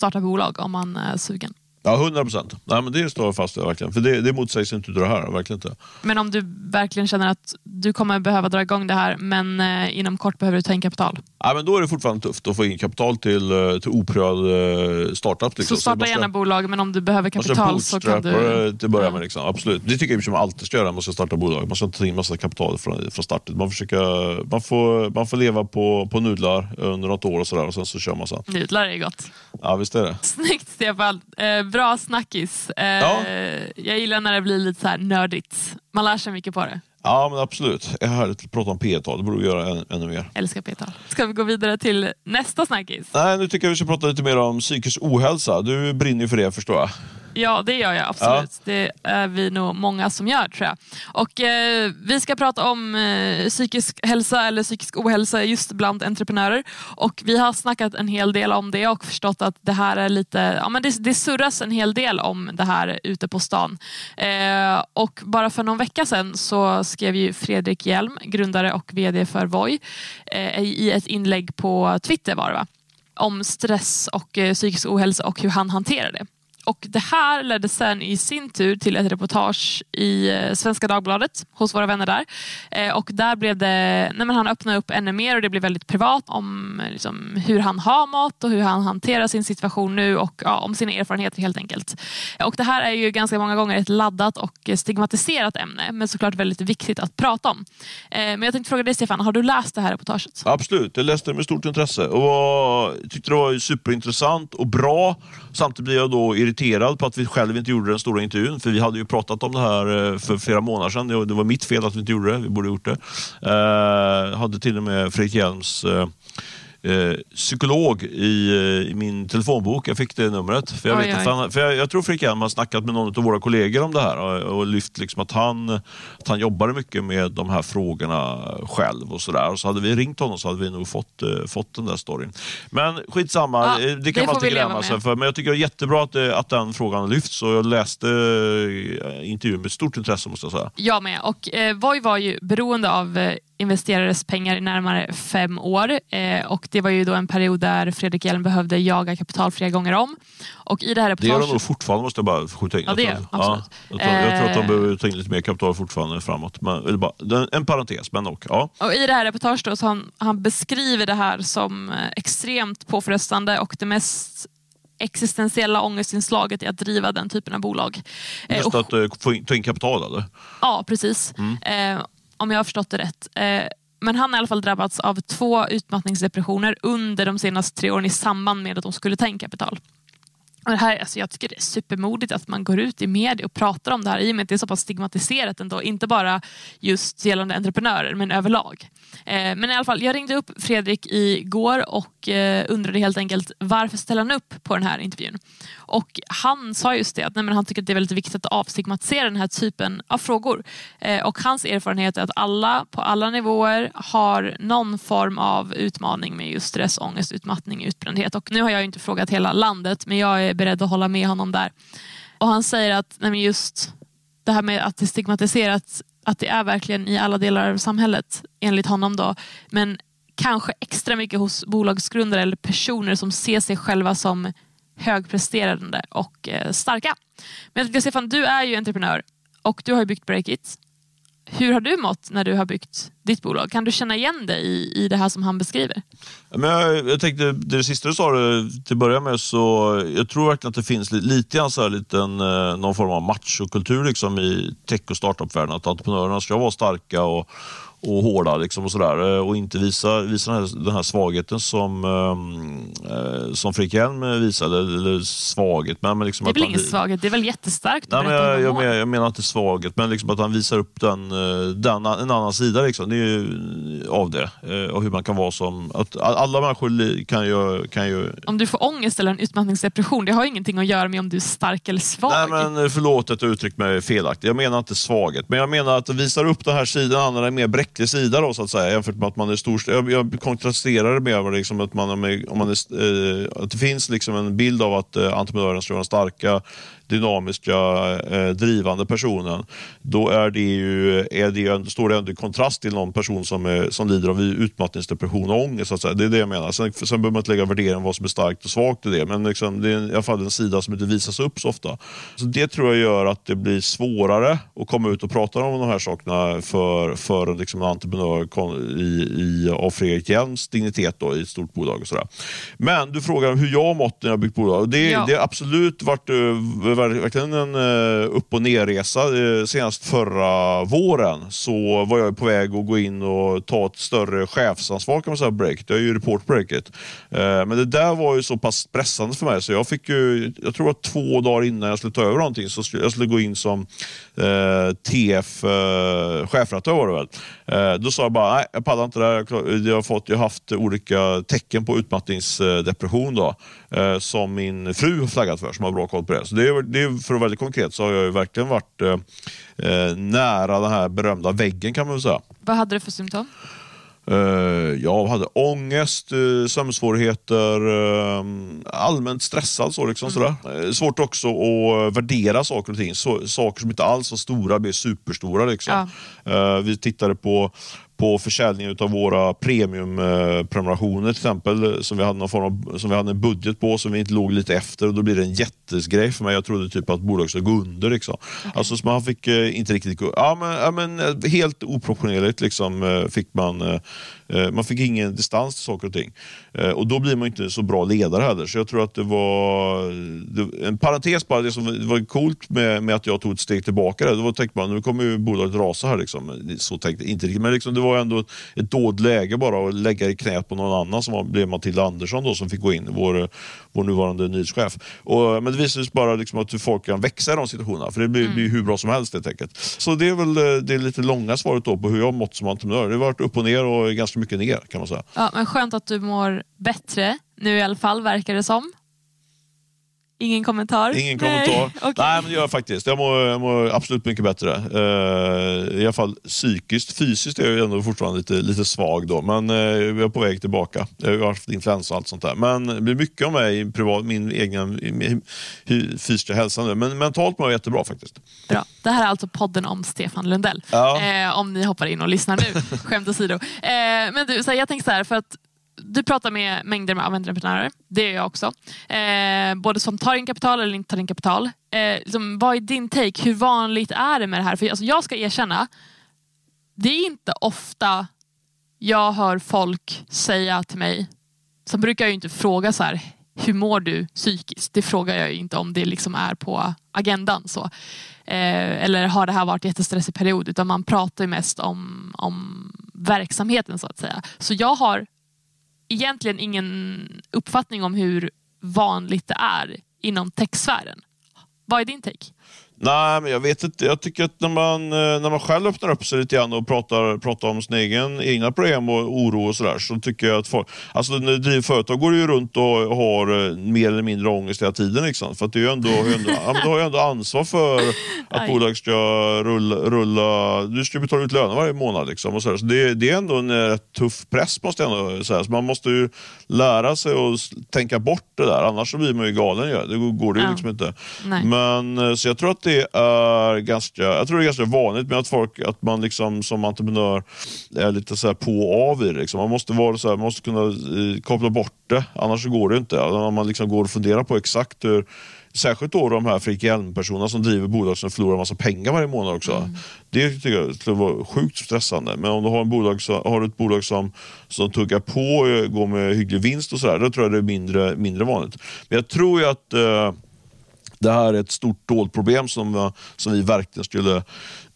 Speaker 2: starta bolag om man är sugen?
Speaker 1: Ja, 100 procent. Det står jag fast vid verkligen. För det, det motsägs inte det här. Verkligen inte.
Speaker 2: Men om du verkligen känner att du kommer behöva dra igång det här, men eh, inom kort behöver du ta in kapital?
Speaker 1: Ja, men då är det fortfarande tufft att få in kapital till, eh, till oprövad eh, startup.
Speaker 2: Liksom. Så starta så måste, gärna bolag, men om du behöver kapital så kan du...
Speaker 1: till börja med. Liksom. Absolut. Det tycker jag att man alltid ska göra när man ska starta bolag. Man ska inte ta in massa kapital från, från starten. Man, försöker, man, får, man får leva på, på nudlar under något år och, sådär, och sen så kör man sen.
Speaker 2: Nudlar är gott.
Speaker 1: Ja, visst är det.
Speaker 2: Snyggt Stefan. Eh, bra snackis. Eh, ja. Jag gillar när det blir lite så här nördigt. Man lär sig mycket på det.
Speaker 1: Ja, men absolut. Jag härligt att prata om P-tal. Det borde vi göra än, ännu mer.
Speaker 2: Älskar P-tal. Ska vi gå vidare till nästa snackis?
Speaker 1: Nej, nu tycker jag vi ska prata lite mer om psykisk ohälsa. Du brinner ju för det, förstår jag.
Speaker 2: Ja, det gör jag absolut. Ja. Det är vi nog många som gör tror jag. Och eh, Vi ska prata om eh, psykisk hälsa eller psykisk ohälsa just bland entreprenörer. Och Vi har snackat en hel del om det och förstått att det här är lite, ja, men det, det surras en hel del om det här ute på stan. Eh, och Bara för någon vecka sedan så skrev ju Fredrik Hjelm, grundare och VD för Voi, eh, i ett inlägg på Twitter var det va? om stress och eh, psykisk ohälsa och hur han hanterar det. Och Det här ledde sen i sin tur till ett reportage i eh, Svenska Dagbladet hos våra vänner där. Eh, och där blev det, nej Han öppnade upp ännu mer och det blev väldigt privat om eh, liksom, hur han har mat och hur han hanterar sin situation nu och ja, om sina erfarenheter helt enkelt. Och Det här är ju ganska många gånger ett laddat och stigmatiserat ämne men såklart väldigt viktigt att prata om. Men jag tänkte fråga dig Stefan, har du läst det här reportaget?
Speaker 1: Absolut, jag läste det med stort intresse och tyckte det var superintressant och bra. Samtidigt blir jag då irriterad irriterad på att vi själv inte gjorde den stora intervjun. För vi hade ju pratat om det här eh, för flera månader sedan. Det var mitt fel att vi inte gjorde det. Vi borde gjort det. Eh, hade till och med Fredrik Hjelms eh, eh, psykolog i, eh, i, min telefonbok. Jag fick det numret. För jag, oj, vet oj. Han, för jag, jag tror Fredrik Hjelm har snackat med någon av våra kollegor om det här och, och lyft liksom att, han, att han jobbade mycket med de här frågorna själv. och Så, där. Och så hade vi ringt honom så hade vi nog fått, uh, fått den där storyn. Men skitsamma, ja, eh, det kan det man inte gräma sig för. Men jag tycker det är jättebra att, att den frågan lyfts och jag läste intervjun med stort intresse måste jag säga.
Speaker 2: Jag med. Och eh, Voi var ju beroende av investerades pengar i närmare fem år eh, och det var ju då en period där Fredrik Hjelm behövde jaga kapital flera gånger om. Och i det här
Speaker 1: reportaget... Det gör de nog fortfarande måste jag bara skjuta in.
Speaker 2: Ja, det
Speaker 1: jag, ja, jag, tror, jag tror att de eh, behöver ta in lite mer kapital fortfarande framåt. Men, bara, en parentes, men och, ja.
Speaker 2: och I det här reportaget då, så han, han beskriver det här som eh, extremt påfrestande och det mest existentiella ångestinslaget i att driva den typen av bolag.
Speaker 1: Just och, att få in, ta in kapital eller?
Speaker 2: Ja, precis. Mm. Eh, om jag har förstått det rätt. Eh, men han har i alla fall drabbats av två utmattningsdepressioner under de senaste tre åren i samband med att de skulle ta in kapital. Och det här, alltså jag tycker det är supermodigt att man går ut i media och pratar om det här i och med att det är så pass stigmatiserat ändå. Inte bara just gällande entreprenörer men överlag. Eh, men i alla fall, jag ringde upp Fredrik igår och eh, undrade helt enkelt varför ställer han upp på den här intervjun? Och han sa just det, att nej, han tycker att det är väldigt viktigt att avstigmatisera den här typen av frågor. Eh, och hans erfarenhet är att alla på alla nivåer har någon form av utmaning med just stress, ångest, utmattning, utbrändhet. Och nu har jag inte frågat hela landet men jag är beredd att hålla med honom där. Och han säger att nej, just det här med att det stigmatiserat att det är verkligen i alla delar av samhället enligt honom då. Men kanske extra mycket hos bolagsgrundare eller personer som ser sig själva som högpresterande och eh, starka. Men jag tycker, Stefan, du är ju entreprenör och du har byggt Breakit. Hur har du mått när du har byggt ditt bolag? Kan du känna igen dig i, i det här som han beskriver?
Speaker 1: Men jag, jag tänkte, det sista du sa till att börja med, så jag tror verkligen att det finns lite lite så här liten, eh, någon form av machokultur liksom i tech och startupvärlden. Att entreprenörerna ska vara starka och, och hårda liksom och sådär och inte visa, visa den, här, den här svagheten som, eh, som Fredrik Hjelm visade. Eller svaghet. Men, men liksom
Speaker 2: det är väl ingen svaghet, det är väl jättestarkt
Speaker 1: nej, men jag, jag, men, jag, menar inte svaghet, men liksom att han visar upp den, eh, den, en annan sida liksom. det är av det. Eh, och hur man kan vara som... Att alla människor kan ju, kan ju...
Speaker 2: Om du får ångest eller en utmattningsdepression, det har ingenting att göra med om du är stark eller svag.
Speaker 1: Nej, men eh, förlåt att jag uttryckt mig felaktigt. Jag menar inte svaghet, men jag menar att det visar upp den här sidan, den är mer bräcklig bräcklig sida då, så att säga, jämfört med att man är stor. Jag, jag kontrasterar det med liksom, att, man, om man är, eh, att det finns liksom en bild av att eh, entreprenören ska vara starka, dynamiska, eh, drivande personen, då är det ju, är det, står det ändå i kontrast till någon person som, är, som lider av utmattningsdepression och ångest. Så att säga. Det är det jag menar. Sen, sen behöver man inte lägga värdering vad som är starkt och svagt i det, men liksom, det är i alla fall en sida som inte visas upp så ofta. Så Det tror jag gör att det blir svårare att komma ut och prata om de här sakerna för, för liksom en entreprenör i, i, av Fredrik Hjelms dignitet då, i ett stort bolag. Och sådär. Men du frågar hur jag har mått när jag byggt bolag. Det, ja. det har absolut varit verkligen en eh, upp och nerresa. Eh, senast förra våren så var jag på väg att gå in och ta ett större chefsansvar kan man säga breaket. Jag är ju report breaket. Eh, men det där var ju så pass pressande för mig så jag fick ju, jag tror att två dagar innan jag skulle ta över någonting så skulle jag skulle gå in som Eh, TF eh, chefredaktör var det väl. Eh, då sa jag bara, nej jag pallar inte det här. Jag har, fått, jag har haft olika tecken på utmattningsdepression då, eh, som min fru har flaggat för som har bra koll på det. Så det, det, för att vara väldigt konkret så har jag ju verkligen varit eh, eh, nära den här berömda väggen kan man väl säga.
Speaker 2: Vad hade du för symptom?
Speaker 1: Uh, jag hade ångest, uh, sömnsvårigheter, uh, allmänt stressad. Så, liksom, mm. sådär. Svårt också att värdera saker och ting. Saker som inte alls var stora blev superstora. Liksom. Ja. vi tittade på, på försäljningen av våra premiumprenumerationer till exempel som vi, hade någon form av, som vi hade en budget på som vi inte låg lite efter och då blir det en jättesgrej för mig. Jag trodde typ att bolaget skulle gå under. Liksom. Okay. Alltså, så man fick eh, inte riktigt gå... Ja, men, ja, men, eh, helt oproportionerligt liksom, eh, fick man... Eh, eh, man fick ingen distans till saker och ting. Eh, och då blir man inte så bra ledare heller. Så jag tror att det var... En parentes bara, det som var coolt med, med att jag tog ett steg tillbaka där, då tänkte man nu kommer ju bolaget rasa här. Liksom. Så tänkte inte riktigt, men liksom, det var ändå ett dåligt läge bara att lägga i knät på någon annan som var, blev Matilda Andersson då, som fick gå in, vår, vår nuvarande nyhetschef. Och, men det visade sig bara liksom att folk kan växa i de situationerna, för det blir, mm. blir hur bra som helst helt enkelt. Så det är väl eh, det är lite långa svaret då på hur jag mått som entreprenör. Det har varit upp och ner och ganska mycket ner kan man säga.
Speaker 2: Ja, men skönt att du mår bättre nu i alla fall, verkar det som. Ingen kommentar?
Speaker 1: Ingen kommentar. okay. Nej, men det gör jag faktiskt. Jag mår, jag mår absolut mycket bättre. Uh, I alla fall psykiskt. Fysiskt är jag ändå fortfarande lite, lite svag då, men uh, jag är på väg tillbaka. Jag har haft influensa och allt sånt där. Men det blir mycket av mig i privat, min egen fysiska hälsa nu. Men mentalt mår jag jättebra faktiskt.
Speaker 2: Bra. Det här är alltså podden om Stefan Lundell. Ja. Eh, om ni hoppar in och lyssnar nu. Skämt åsido. Men du, så här, jag tänker så här, för att du pratar med mängder med entreprenörer. Det gör jag också. Eh, både som tar in kapital eller inte tar in kapital. Eh, liksom, vad är din take? Hur vanligt är det med det här? För alltså, jag ska erkänna, det är inte ofta jag hör folk säga till mig, sen brukar jag inte fråga så här, hur mår du psykiskt? Det frågar jag inte om det liksom är på agendan. Så. Eh, eller har det här varit en jättestressig period? Utan man pratar mest om, om verksamheten så att säga. Så jag har egentligen ingen uppfattning om hur vanligt det är inom techsfären. Vad är din take?
Speaker 1: Nej, men jag vet inte. Jag tycker att när man, eh, när man själv öppnar upp sig lite grann och pratar, pratar om sina egen, egna problem och oro och sådär, så tycker jag att folk, alltså när du driver företag går du ju runt och har eh, mer eller mindre ångest hela tiden. Liksom. För att du, är ändå, ändå, ja, men du har ju ändå ansvar för att bolaget ska rulla, rulla, du ska betala ut löner varje månad. Liksom, och så, så det, det, är ändå en rätt eh, tuff press måste jag ändå säga. Så man måste ju lära sig att tänka bort det där, annars så blir man ju galen. Ja. Det går det ju ja. liksom inte. Nej. Men, så jag tror att det är ganska, jag tror det är ganska vanligt med att folk, att man liksom som entreprenör är lite så på och av i det. Liksom. Man måste, vara så här, man måste kunna eh, koppla bort det, annars går det inte. Om man liksom går och funderar på exakt hur Särskilt då de här Fredrik Hjelm-personerna som driver bolag som förlorar massa pengar varje månad också. Mm. Det tycker jag skulle vara sjukt stressande. Men om du har, en bolag, så, har ett bolag som, som tuggar på och går med hygglig vinst och sådär, då tror jag det är mindre, mindre vanligt. Men jag tror ju att eh, det här är ett stort dolt problem som, som vi verkligen skulle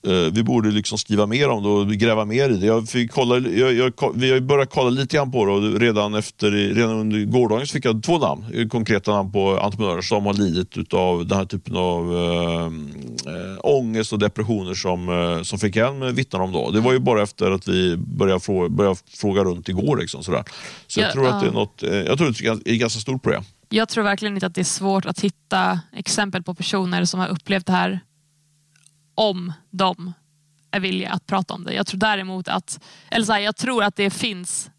Speaker 1: eh, vi borde liksom skriva mer om det och gräva mer i det. Jag fick kolla, jag, jag, vi har börjat kolla lite grann på det och redan, efter, redan under gårdagen fick jag två namn, konkreta namn på entreprenörer som har lidit av den här typen av äh, ångest och depressioner som, som fick en vittnar om. Då. Det var ju bara efter att vi började fråga, började fråga runt igår. Liksom, sådär. Så jag, ja, tror att det är något, jag tror att det är ett ganska stort problem.
Speaker 2: Jag tror verkligen inte att det är svårt att hitta exempel på personer som har upplevt det här om de är villiga att prata om det. Jag tror däremot att, eller så här, jag tror att det finns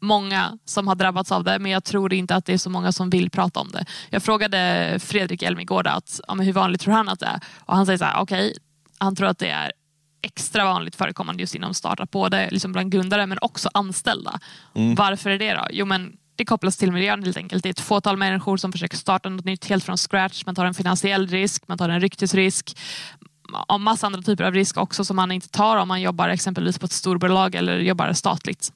Speaker 2: många som har drabbats av det men jag tror inte att det är så många som vill prata om det. Jag frågade Fredrik Elmegård att, ja, hur vanligt tror han att det är? Och han säger så här, okej, okay, han tror att det är extra vanligt förekommande just inom startup, både liksom bland grundare men också anställda. Mm. Varför är det då? Jo men det kopplas till miljön helt enkelt. Det är ett fåtal människor som försöker starta något nytt helt från scratch. Man tar en finansiell risk, man tar en ryktesrisk och massa andra typer av risk också som man inte tar om man jobbar exempelvis på ett storbolag eller jobbar statligt.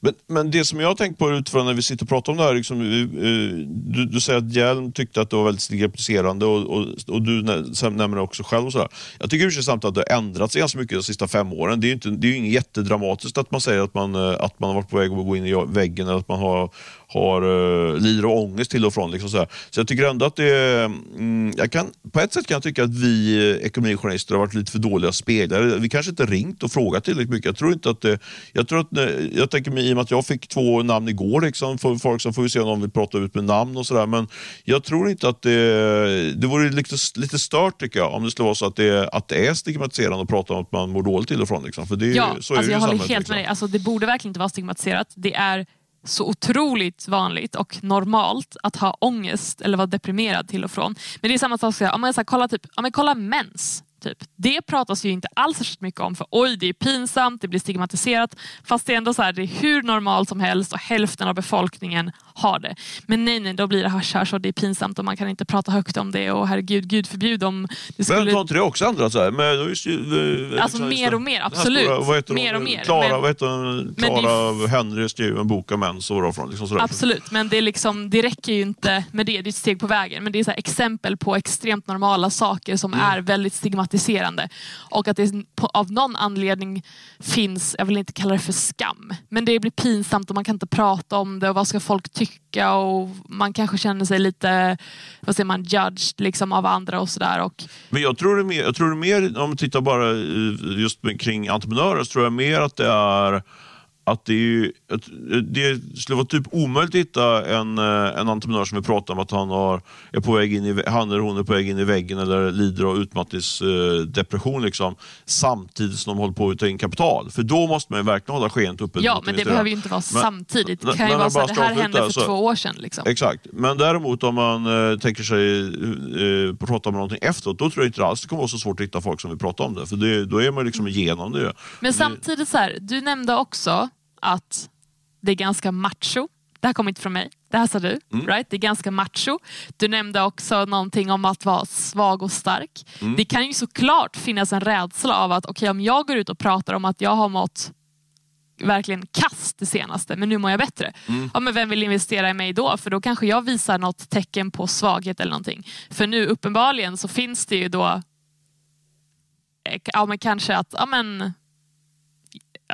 Speaker 1: Men, men det som jag har tänkt på utifrån när vi sitter och pratar om det här, liksom, eh, eh, du, du säger att Hjelm tyckte att det var väldigt stigmatiserande och, och, och du nämner det också själv. Och sådär. Jag tycker det samt att det har ändrats ganska mycket de sista fem åren. Det är ju inte, det är inget jättedramatiskt att man säger att man, eh, att man har varit på väg att gå in i väggen eller att man har har uh, lider av ångest till och från. Liksom så, så jag tycker ändå att det mm, jag kan, På ett sätt kan jag tycka att vi ekonomijournalister har varit lite för dåliga speglare. Vi kanske inte ringt och frågat tillräckligt mycket. Jag tror inte att det, jag tror att, jag tänker mig, i och med att jag fick två namn igår, liksom, för folk som får vi se om de vill prata ut med namn och sådär. Men jag tror inte att det, det vore lite, lite stört tycker jag, om det skulle vara så att det, att det är stigmatiserande att prata om att man mår dåligt till och från. Liksom. För det,
Speaker 2: ja,
Speaker 1: så
Speaker 2: är alltså
Speaker 1: det
Speaker 2: jag håller helt
Speaker 1: liksom.
Speaker 2: med dig. Alltså, det borde verkligen inte vara stigmatiserat. Det är så otroligt vanligt och normalt att ha ångest eller vara deprimerad till och från. Men det är samma sak, om man här, kolla, typ, om man kolla mens. Typ. Det pratas ju inte alls så mycket om för oj det är pinsamt, det blir stigmatiserat. Fast det är ändå så här, det är hur normalt som helst och hälften av befolkningen har det. Men nej, nej, då blir det haschhasch och det är pinsamt och man kan inte prata högt om det och herregud, gud förbjud om det skulle...
Speaker 1: Men har inte det också ändrats? Här? Men,
Speaker 2: just, alltså mer och mer, absolut. Stora,
Speaker 1: vad heter
Speaker 2: mer och mer.
Speaker 1: Klara, men, vad heter Klara Henry skrev en bok om mens och från. Liksom.
Speaker 2: Absolut, men det, är liksom, det räcker ju inte med det. Det är ett steg på vägen. Men det är så exempel på extremt normala saker som mm. är väldigt stigmatiserande. Och att det på, av någon anledning finns, jag vill inte kalla det för skam, men det blir pinsamt och man kan inte prata om det och vad ska folk tycka och man kanske känner sig lite vad säger man, judged liksom, av andra och sådär.
Speaker 1: Men jag tror, det mer, jag tror det mer, om man tittar bara eh, just kring entreprenörer, så tror jag mer att det är att det, är, att det skulle vara typ omöjligt att hitta en, eh, en entreprenör som vill prata om att han, har, är på väg in i, han eller hon är på väg in i väggen eller lider av utmattningsdepression liksom, samtidigt som de håller på att ta in kapital. För då måste man verkligen hålla skenet uppe.
Speaker 2: Ja, men det behöver ju inte vara men, samtidigt. Det kan ju vara så att det här hände för så, två år sedan. Liksom.
Speaker 1: Exakt, men däremot om man äh, tänker sig äh, prata om någonting efteråt, då tror jag inte alls det kommer vara så svårt att hitta folk som vill prata om det. För det, då är man liksom igenom det.
Speaker 2: Men samtidigt, så här, du nämnde också att det är ganska macho. Det här kommer inte från mig, det här sa du. Mm. Right? Det är ganska macho. Du nämnde också någonting om att vara svag och stark. Mm. Det kan ju såklart finnas en rädsla av att okay, om jag går ut och pratar om att jag har mått verkligen kast det senaste, men nu mår jag bättre. Mm. Ja, men vem vill investera i mig då? För då kanske jag visar något tecken på svaghet eller någonting. För nu uppenbarligen så finns det ju då eh, ja, men kanske att ja, men,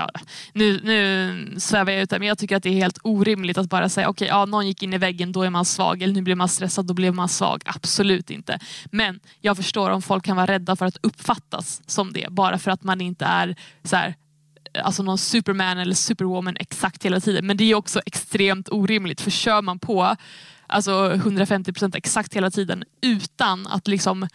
Speaker 2: ja, nu, nu svävar jag ut där, men jag tycker att det är helt orimligt att bara säga okej, okay, ja, någon gick in i väggen, då är man svag. Eller nu blir man stressad, då blir man svag. Absolut inte. Men jag förstår om folk kan vara rädda för att uppfattas som det, bara för att man inte är så här, alltså någon superman eller superwoman exakt hela tiden. Men det är också extremt orimligt, för kör man på alltså 150 procent exakt hela tiden utan att liksom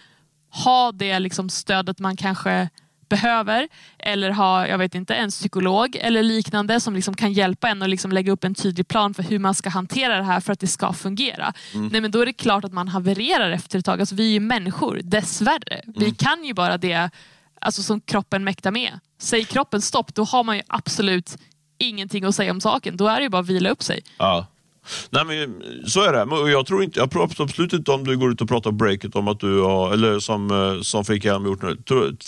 Speaker 2: ha det liksom stödet man kanske behöver eller ha jag vet inte, en psykolog eller liknande som liksom kan hjälpa en att liksom lägga upp en tydlig plan för hur man ska hantera det här för att det ska fungera. Mm. Nej, men då är det klart att man havererar efter ett tag. Alltså, vi är ju människor, dessvärre. Mm. Vi kan ju bara det alltså, som kroppen mäktar med. Säger kroppen stopp, då har man ju absolut ingenting att säga om saken. Då är det ju bara att vila upp sig.
Speaker 1: Ja. Nej men så är det. Jag tror inte, jag pratar absolut inte om du går ut och pratar breaket om att du har, eller som, eh, som Fredrik Hjelm gjort nu.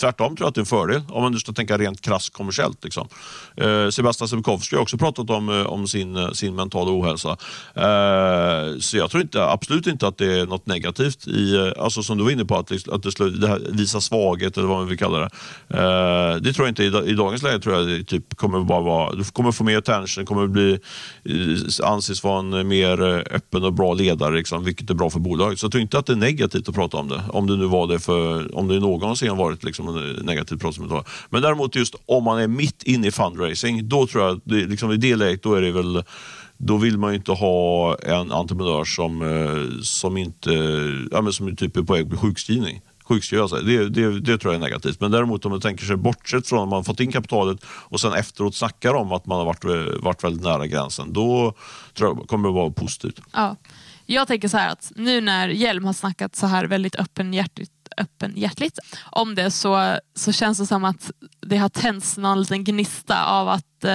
Speaker 1: Tvärtom tror jag att det är en fördel om man nu ska tänka rent krasst kommersiellt. Liksom. Eh, Sebastian Sebukowski har också pratat om, eh, om sin, eh, sin mentala ohälsa. Eh, så jag tror inte, absolut inte att det är något negativt i, alltså som du var inne på, att, liksom, att det, skulle, det här, visa svaghet eller vad man vill kalla det. Eh, det tror jag inte, i, i dagens läge tror jag det typ kommer bara vara, du kommer få mer attention, kommer bli, anses vara en en eh, mer eh, öppen och bra ledare, liksom, vilket är bra för bolaget. Så jag tror inte att det är negativt att prata om det. Om det nu var det för, om det någonsin har varit liksom, eh, negativt att prata om det. Men däremot just om man är mitt inne i fundraising, då tror jag att det, liksom, i det läget då är det väl då vill man ju inte ha en entreprenör som, som inte ja, men som typ är på väg att bli sjukskrivning sjukskriva sig. Det, det, det, tror jag är negativt. Men däremot om man tänker sig bortsett från att man fått in kapitalet och sen efteråt snackar om att man har varit, varit väldigt nära gränsen, då tror jag kommer det vara positivt.
Speaker 2: Ja. Jag tänker så här att nu när Hjelm har snackat så här väldigt öppenhjärtigt öppenhjärtligt om det så, så känns det som att det har tänts någon liten gnista av att eh,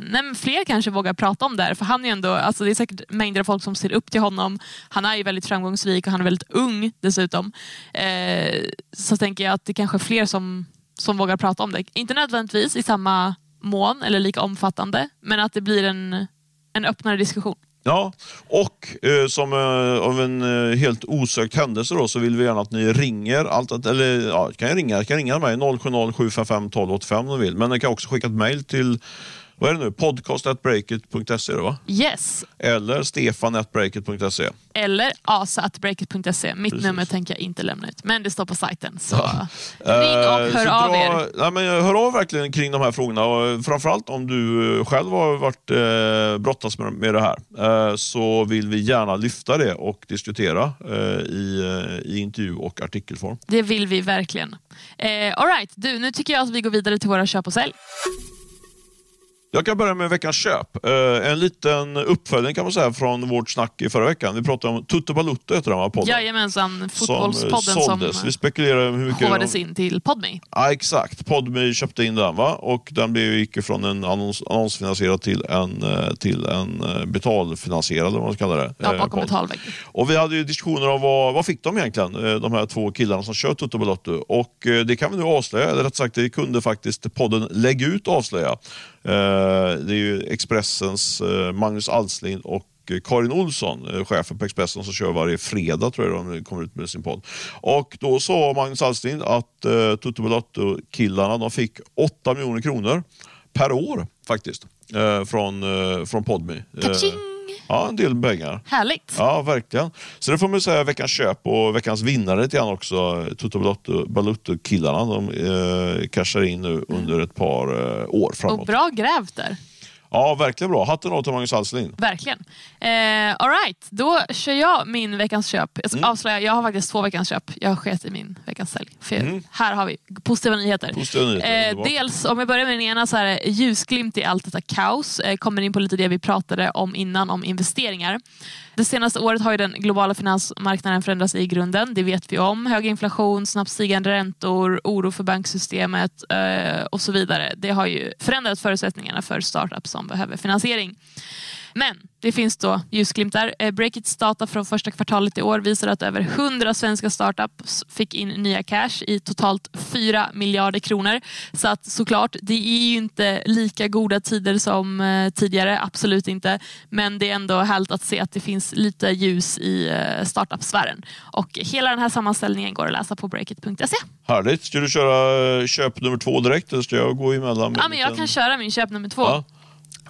Speaker 2: nej, fler kanske vågar prata om det här. För han är ändå, alltså det är säkert mängder av folk som ser upp till honom. Han är ju väldigt framgångsrik och han är väldigt ung dessutom. Eh, så tänker jag att det kanske är fler som, som vågar prata om det. Inte nödvändigtvis i samma mån eller lika omfattande, men att det blir en, en öppnare diskussion.
Speaker 1: Ja, och eh, som eh, av en eh, helt osökt händelse då, så vill vi gärna att ni ringer. Allt, eller ja, kan jag ringa, kan ringa mig 070 755 1285 om ni vill. Men ni kan också skicka ett mejl till vad är det nu? Podcast.breakit.se va?
Speaker 2: Yes.
Speaker 1: Eller stefan.breakit.se.
Speaker 2: Eller asa.breakit.se. Mitt
Speaker 1: Precis.
Speaker 2: nummer tänker jag inte lämna ut, men det står på sajten. Så
Speaker 1: Ja.
Speaker 2: ring och
Speaker 1: Eh,
Speaker 2: hör av
Speaker 1: dra,
Speaker 2: er.
Speaker 1: Nej, men hör av verkligen kring de här frågorna. Och framförallt om du själv har varit eh, brottats med, med det här eh, så vill vi gärna lyfta det och diskutera eh, i, eh, i intervju och artikelform.
Speaker 2: Det vill vi verkligen. Eh, all right, du, nu tycker jag att vi går vidare till våra köp och sälj.
Speaker 1: Jag kan börja med veckans köp. Eh, en liten uppföljning kan man säga från vårt snack i förra veckan. Vi pratade om Tutte Balutto, heter den va, podden?
Speaker 2: Jajamensan,
Speaker 1: som
Speaker 2: fotbollspodden som,
Speaker 1: såldes. Vi spekulerade om hur mycket...
Speaker 2: hovades in till Podme.
Speaker 1: Ja, exakt. Podme köpte in den va? och den blev, gick från en annons, annonsfinansierad till en, eh, till en eh, betalfinansierad, eller vad man ska kalla det.
Speaker 2: Ja, bakom betalvägg.
Speaker 1: Och vi hade ju diskussioner om vad, vad fick de egentligen, de här två killarna som kör Toto Balotto. Och det kan vi nu avslöja, eller rätt sagt det kunde faktiskt podden Lägg ut avslöja. Eh, Det är ju Expressens eh, Magnus Alslind och eh, Karin Olsson, chefen på Expressen som kör varje fredag tror jag de kommer ut med sin podd. Och då sa Magnus Alslind att eh, Toto Balotto-killarna de fick 8 miljoner kronor per år faktiskt eh, från, eh, från Podme. Ja, en del pengar.
Speaker 2: Härligt.
Speaker 1: Ja, verkligen. Så det får man säga veckans köp och veckans vinnare lite grann också. Toto Balotto-killarna. De eh, cashar in nu under ett par eh, år framåt.
Speaker 2: Och bra grävt där.
Speaker 1: Ja, verkligen bra. Hatten av till Magnus Alslind.
Speaker 2: Verkligen. Eh, all right, då kör jag min veckans köp. Jag
Speaker 1: Mm.
Speaker 2: avslöja, jag har faktiskt två veckans köp. Jag sket i min veckans sälj. För Här har vi positiva nyheter.
Speaker 1: Mm. Positiva nyheter,
Speaker 2: Eh, dels, om jag börjar med den ena, så här, ljusglimt i allt detta kaos. Eh, kommer in på lite det vi pratade om innan, om investeringar. Det senaste året har ju den globala finansmarknaden förändrats i grunden. Det vet vi om. Hög inflation, snabbt stigande räntor, oro för banksystemet eh, och så vidare. Det har ju förändrat förutsättningarna för startups som behöver finansiering. Men det finns då ljusglimtar. Eh, Breakits data från första kvartalet i år visar att över 100 svenska startups fick in nya cash i totalt 4 miljarder kronor. Så att såklart, det är ju inte lika goda tider som eh, tidigare, absolut inte. Men det är ändå härligt att se att det finns lite ljus i eh, startup-sfären. Och hela den här sammanställningen går att läsa på breakit.se.
Speaker 1: Härligt. Ska du köra köp nummer två direkt eller ska jag gå emellan?
Speaker 2: Ja,
Speaker 1: en
Speaker 2: men jag
Speaker 1: liten-
Speaker 2: kan köra min köp nummer två.
Speaker 1: Ja.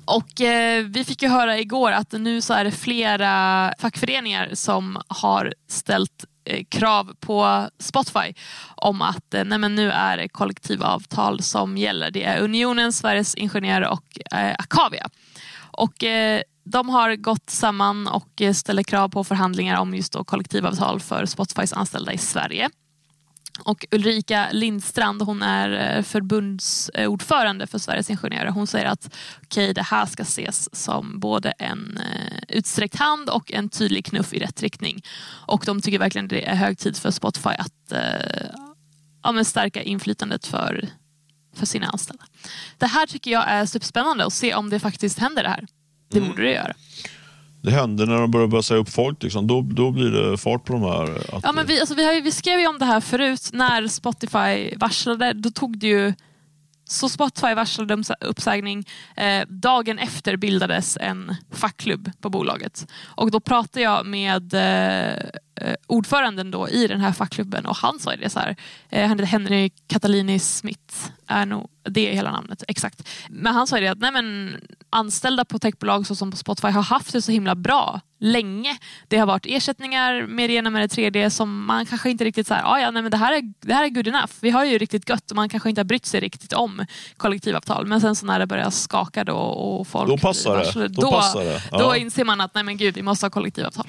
Speaker 2: Och eh, Vi fick ju höra igår att nu så är det flera fackföreningar som har ställt eh, krav på Spotify om att eh, nej men nu är det kollektivavtal som gäller. Det är Unionen, Sveriges Ingenjörer och eh, Akavia. Och, eh, de har gått samman och eh, ställer krav på förhandlingar om just då kollektivavtal för Spotifys anställda i Sverige. Och Ulrika Lindstrand, hon är eh, förbundsordförande för Sveriges Ingenjörer. Hon säger att okay, det här ska ses som både en eh, utsträckt hand och en tydlig knuff i rätt riktning. Och de tycker verkligen det är hög tid för Spotify att eh, ja, stärka inflytandet för, för sina anställda. Det här tycker jag är superspännande att se om det faktiskt händer det här. Det borde det göra.
Speaker 1: Det händer när de börjar, säga upp folk. Liksom. Då, då blir det fart på de här. Att,
Speaker 2: Ja, men vi, alltså, vi, har ju, vi skrev ju om det här förut när Spotify varslade. Då tog det ju... Så Spotify varslade om uppsägning. Eh, dagen efter bildades en fackklubb på bolaget. Och då pratade jag med eh, ordföranden då i den här fackklubben och han sa det så här. Eh, han heter Henry Catalini Smith. Är nog, det är hela namnet, exakt. Men han sa det att nej, men, anställda på techbolag såsom på Spotify har haft det så himla bra länge. Det har varit ersättningar med det ena med det tredje som man kanske inte riktigt så här, ah, ja, nej, men det, här är, det här är good enough. Vi har ju riktigt gött och man kanske inte har brytt sig riktigt om kollektivavtal. Men sen så när det börjar skaka då och folk
Speaker 1: Då passar det. Då
Speaker 2: då,
Speaker 1: passar det. Ja.
Speaker 2: då inser man att nej men gud, vi måste ha kollektivavtal.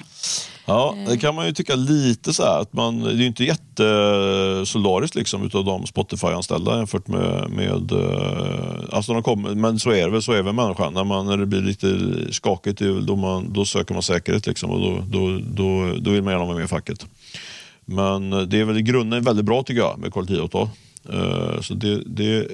Speaker 1: Ja,
Speaker 2: Eh.
Speaker 1: det kan man ju tycka lite så här, att man, det är ju inte jättesolidariskt liksom utav de Spotify-anställda jämfört med, med eh, alltså de kommer, men så är det väl, så är väl människan. När, man, när det blir lite skakigt, då, man, då söker man säkerhet liksom, och då, då, då, då vill man gärna vara med i facket. Men eh, det är väl i grunden väldigt bra tycker jag med kollektivavtal. Så det, det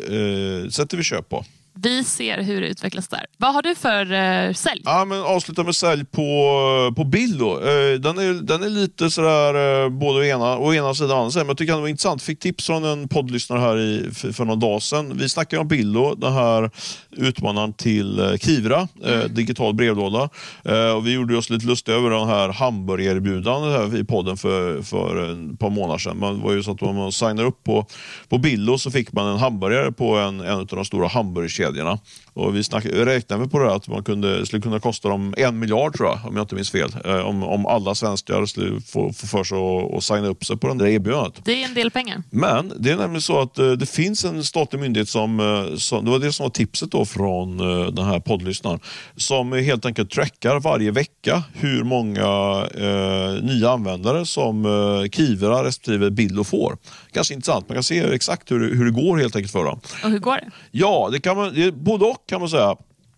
Speaker 1: sätter vi köp på.
Speaker 2: Vi ser hur det utvecklas där. Vad har du för eh, sälj?
Speaker 1: Ja, men avsluta med sälj på, på bild då. Eh, Den är, den är lite sådär, eh, både ena, å ena sidan och andra sidan. Men jag tycker det var intressant. Fick tips från en poddlyssnare här i, för, för någon dag sedan. Vi snackade om Billo, den här utmanaren till eh, Kivra, eh, digital brevlåda. Eh, och vi gjorde oss lite lustiga över den här hamburgererbjudandet här i podden för, för ett par månader sedan. Man var ju så att om man signar upp på, på Billo så fick man en hamburgare på en, en av de stora hamburgerkedjorna medierna. Och vi snack, räknade på det att man kunde, skulle kunna kosta dem en miljard tror jag, om jag inte minns fel. Eh, om, om alla svenskar skulle få, få för sig att, signa upp sig på den där erbjudandet.
Speaker 2: Det är en del pengar.
Speaker 1: Men det är nämligen så att eh, det finns en statlig myndighet som, eh, som, det var det som var tipset då från den här poddlyssnaren, som helt enkelt trackar varje vecka hur många eh, nya användare som eh, Kivra respektive Billo får. Ganska intressant, man kan se exakt hur, hur det går helt enkelt för dem.
Speaker 2: Och hur går det?
Speaker 1: Ja, det kan man, det är både och kan man säga.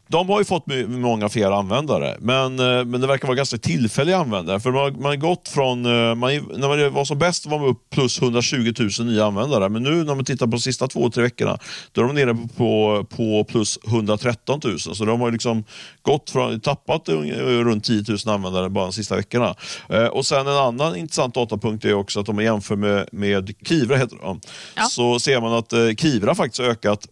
Speaker 1: De har ju fått många fler användare, men, eh, men det verkar vara ganska tillfälliga användare. För man, man har gått från, eh, man, när man var som bäst var man upp plus 120 000 nya användare, men nu när man tittar på de sista två, tre veckorna, då är de nere på, på plus 113 000. Så de har liksom gått från, tappat runt 10 000 användare bara de sista veckorna. Eh, och sen en annan intressant datapunkt är också att om man jämför med, med Kivra, heter de,
Speaker 2: Ja.
Speaker 1: så ser man att Kivra faktiskt har ökat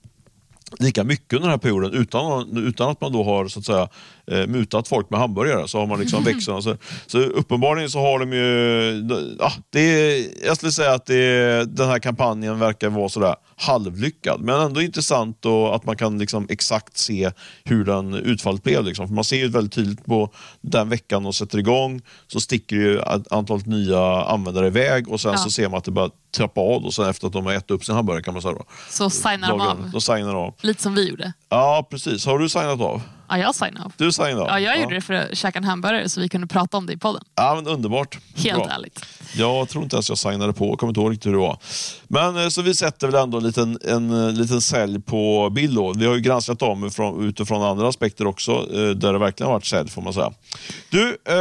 Speaker 1: lika mycket under den här perioden utan, utan att man då har så att säga, eh, mutat folk med hamburgare. Så har man liksom växt. Så, så uppenbarligen så har de ju... Ja, det jag skulle säga att det, den här kampanjen verkar vara sådär halvlyckad. Men ändå intressant då att man kan liksom exakt se hur den utfallet blev. Liksom. För man ser ju väldigt tydligt på den veckan de sätter igång så sticker ju antalet nya användare iväg och sen
Speaker 2: Ja.
Speaker 1: så ser man att det bara trappa av och sen efter att de har ätit upp sin hamburgare kan man säga. Då.
Speaker 2: Så signar de av.
Speaker 1: De signar av.
Speaker 2: Lite som vi gjorde.
Speaker 1: Ja, precis. Har du signat av?
Speaker 2: Ja, jag signade av.
Speaker 1: Du signade av?
Speaker 2: Ja, jag gjorde det för att käka en hamburgare så vi kunde prata om det i podden.
Speaker 1: Ja, men underbart.
Speaker 2: Helt
Speaker 1: Bra.
Speaker 2: ärligt.
Speaker 1: Jag tror inte ens jag signade på, jag kommer inte ihåg riktigt hur det var. Men eh, så vi sätter väl ändå en liten, en, eh, liten sälj på Billo. Vi har ju granskat dem från, utifrån andra aspekter också, eh, där det verkligen har varit sälj får man säga. Du, eh,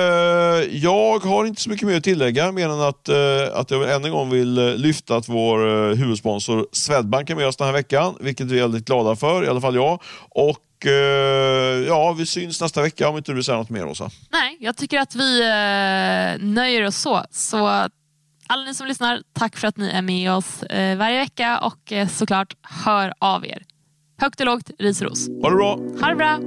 Speaker 1: jag har inte så mycket mer att tillägga mer än att, eh, att jag än en gång vill lyfta att vår eh, huvudsponsor Swedbank är med oss den här veckan, vilket vi är väldigt glada för, i alla fall jag. Och eh, ja, vi syns nästa vecka om inte du vill säga något mer Åsa.
Speaker 2: Nej, jag tycker att vi eh, nöjer oss så. Så alla ni som lyssnar, tack för att ni är med oss eh, varje vecka och såklart hör av er. Högt och lågt, ris och ros.
Speaker 1: Ha det bra!
Speaker 2: Ha det bra!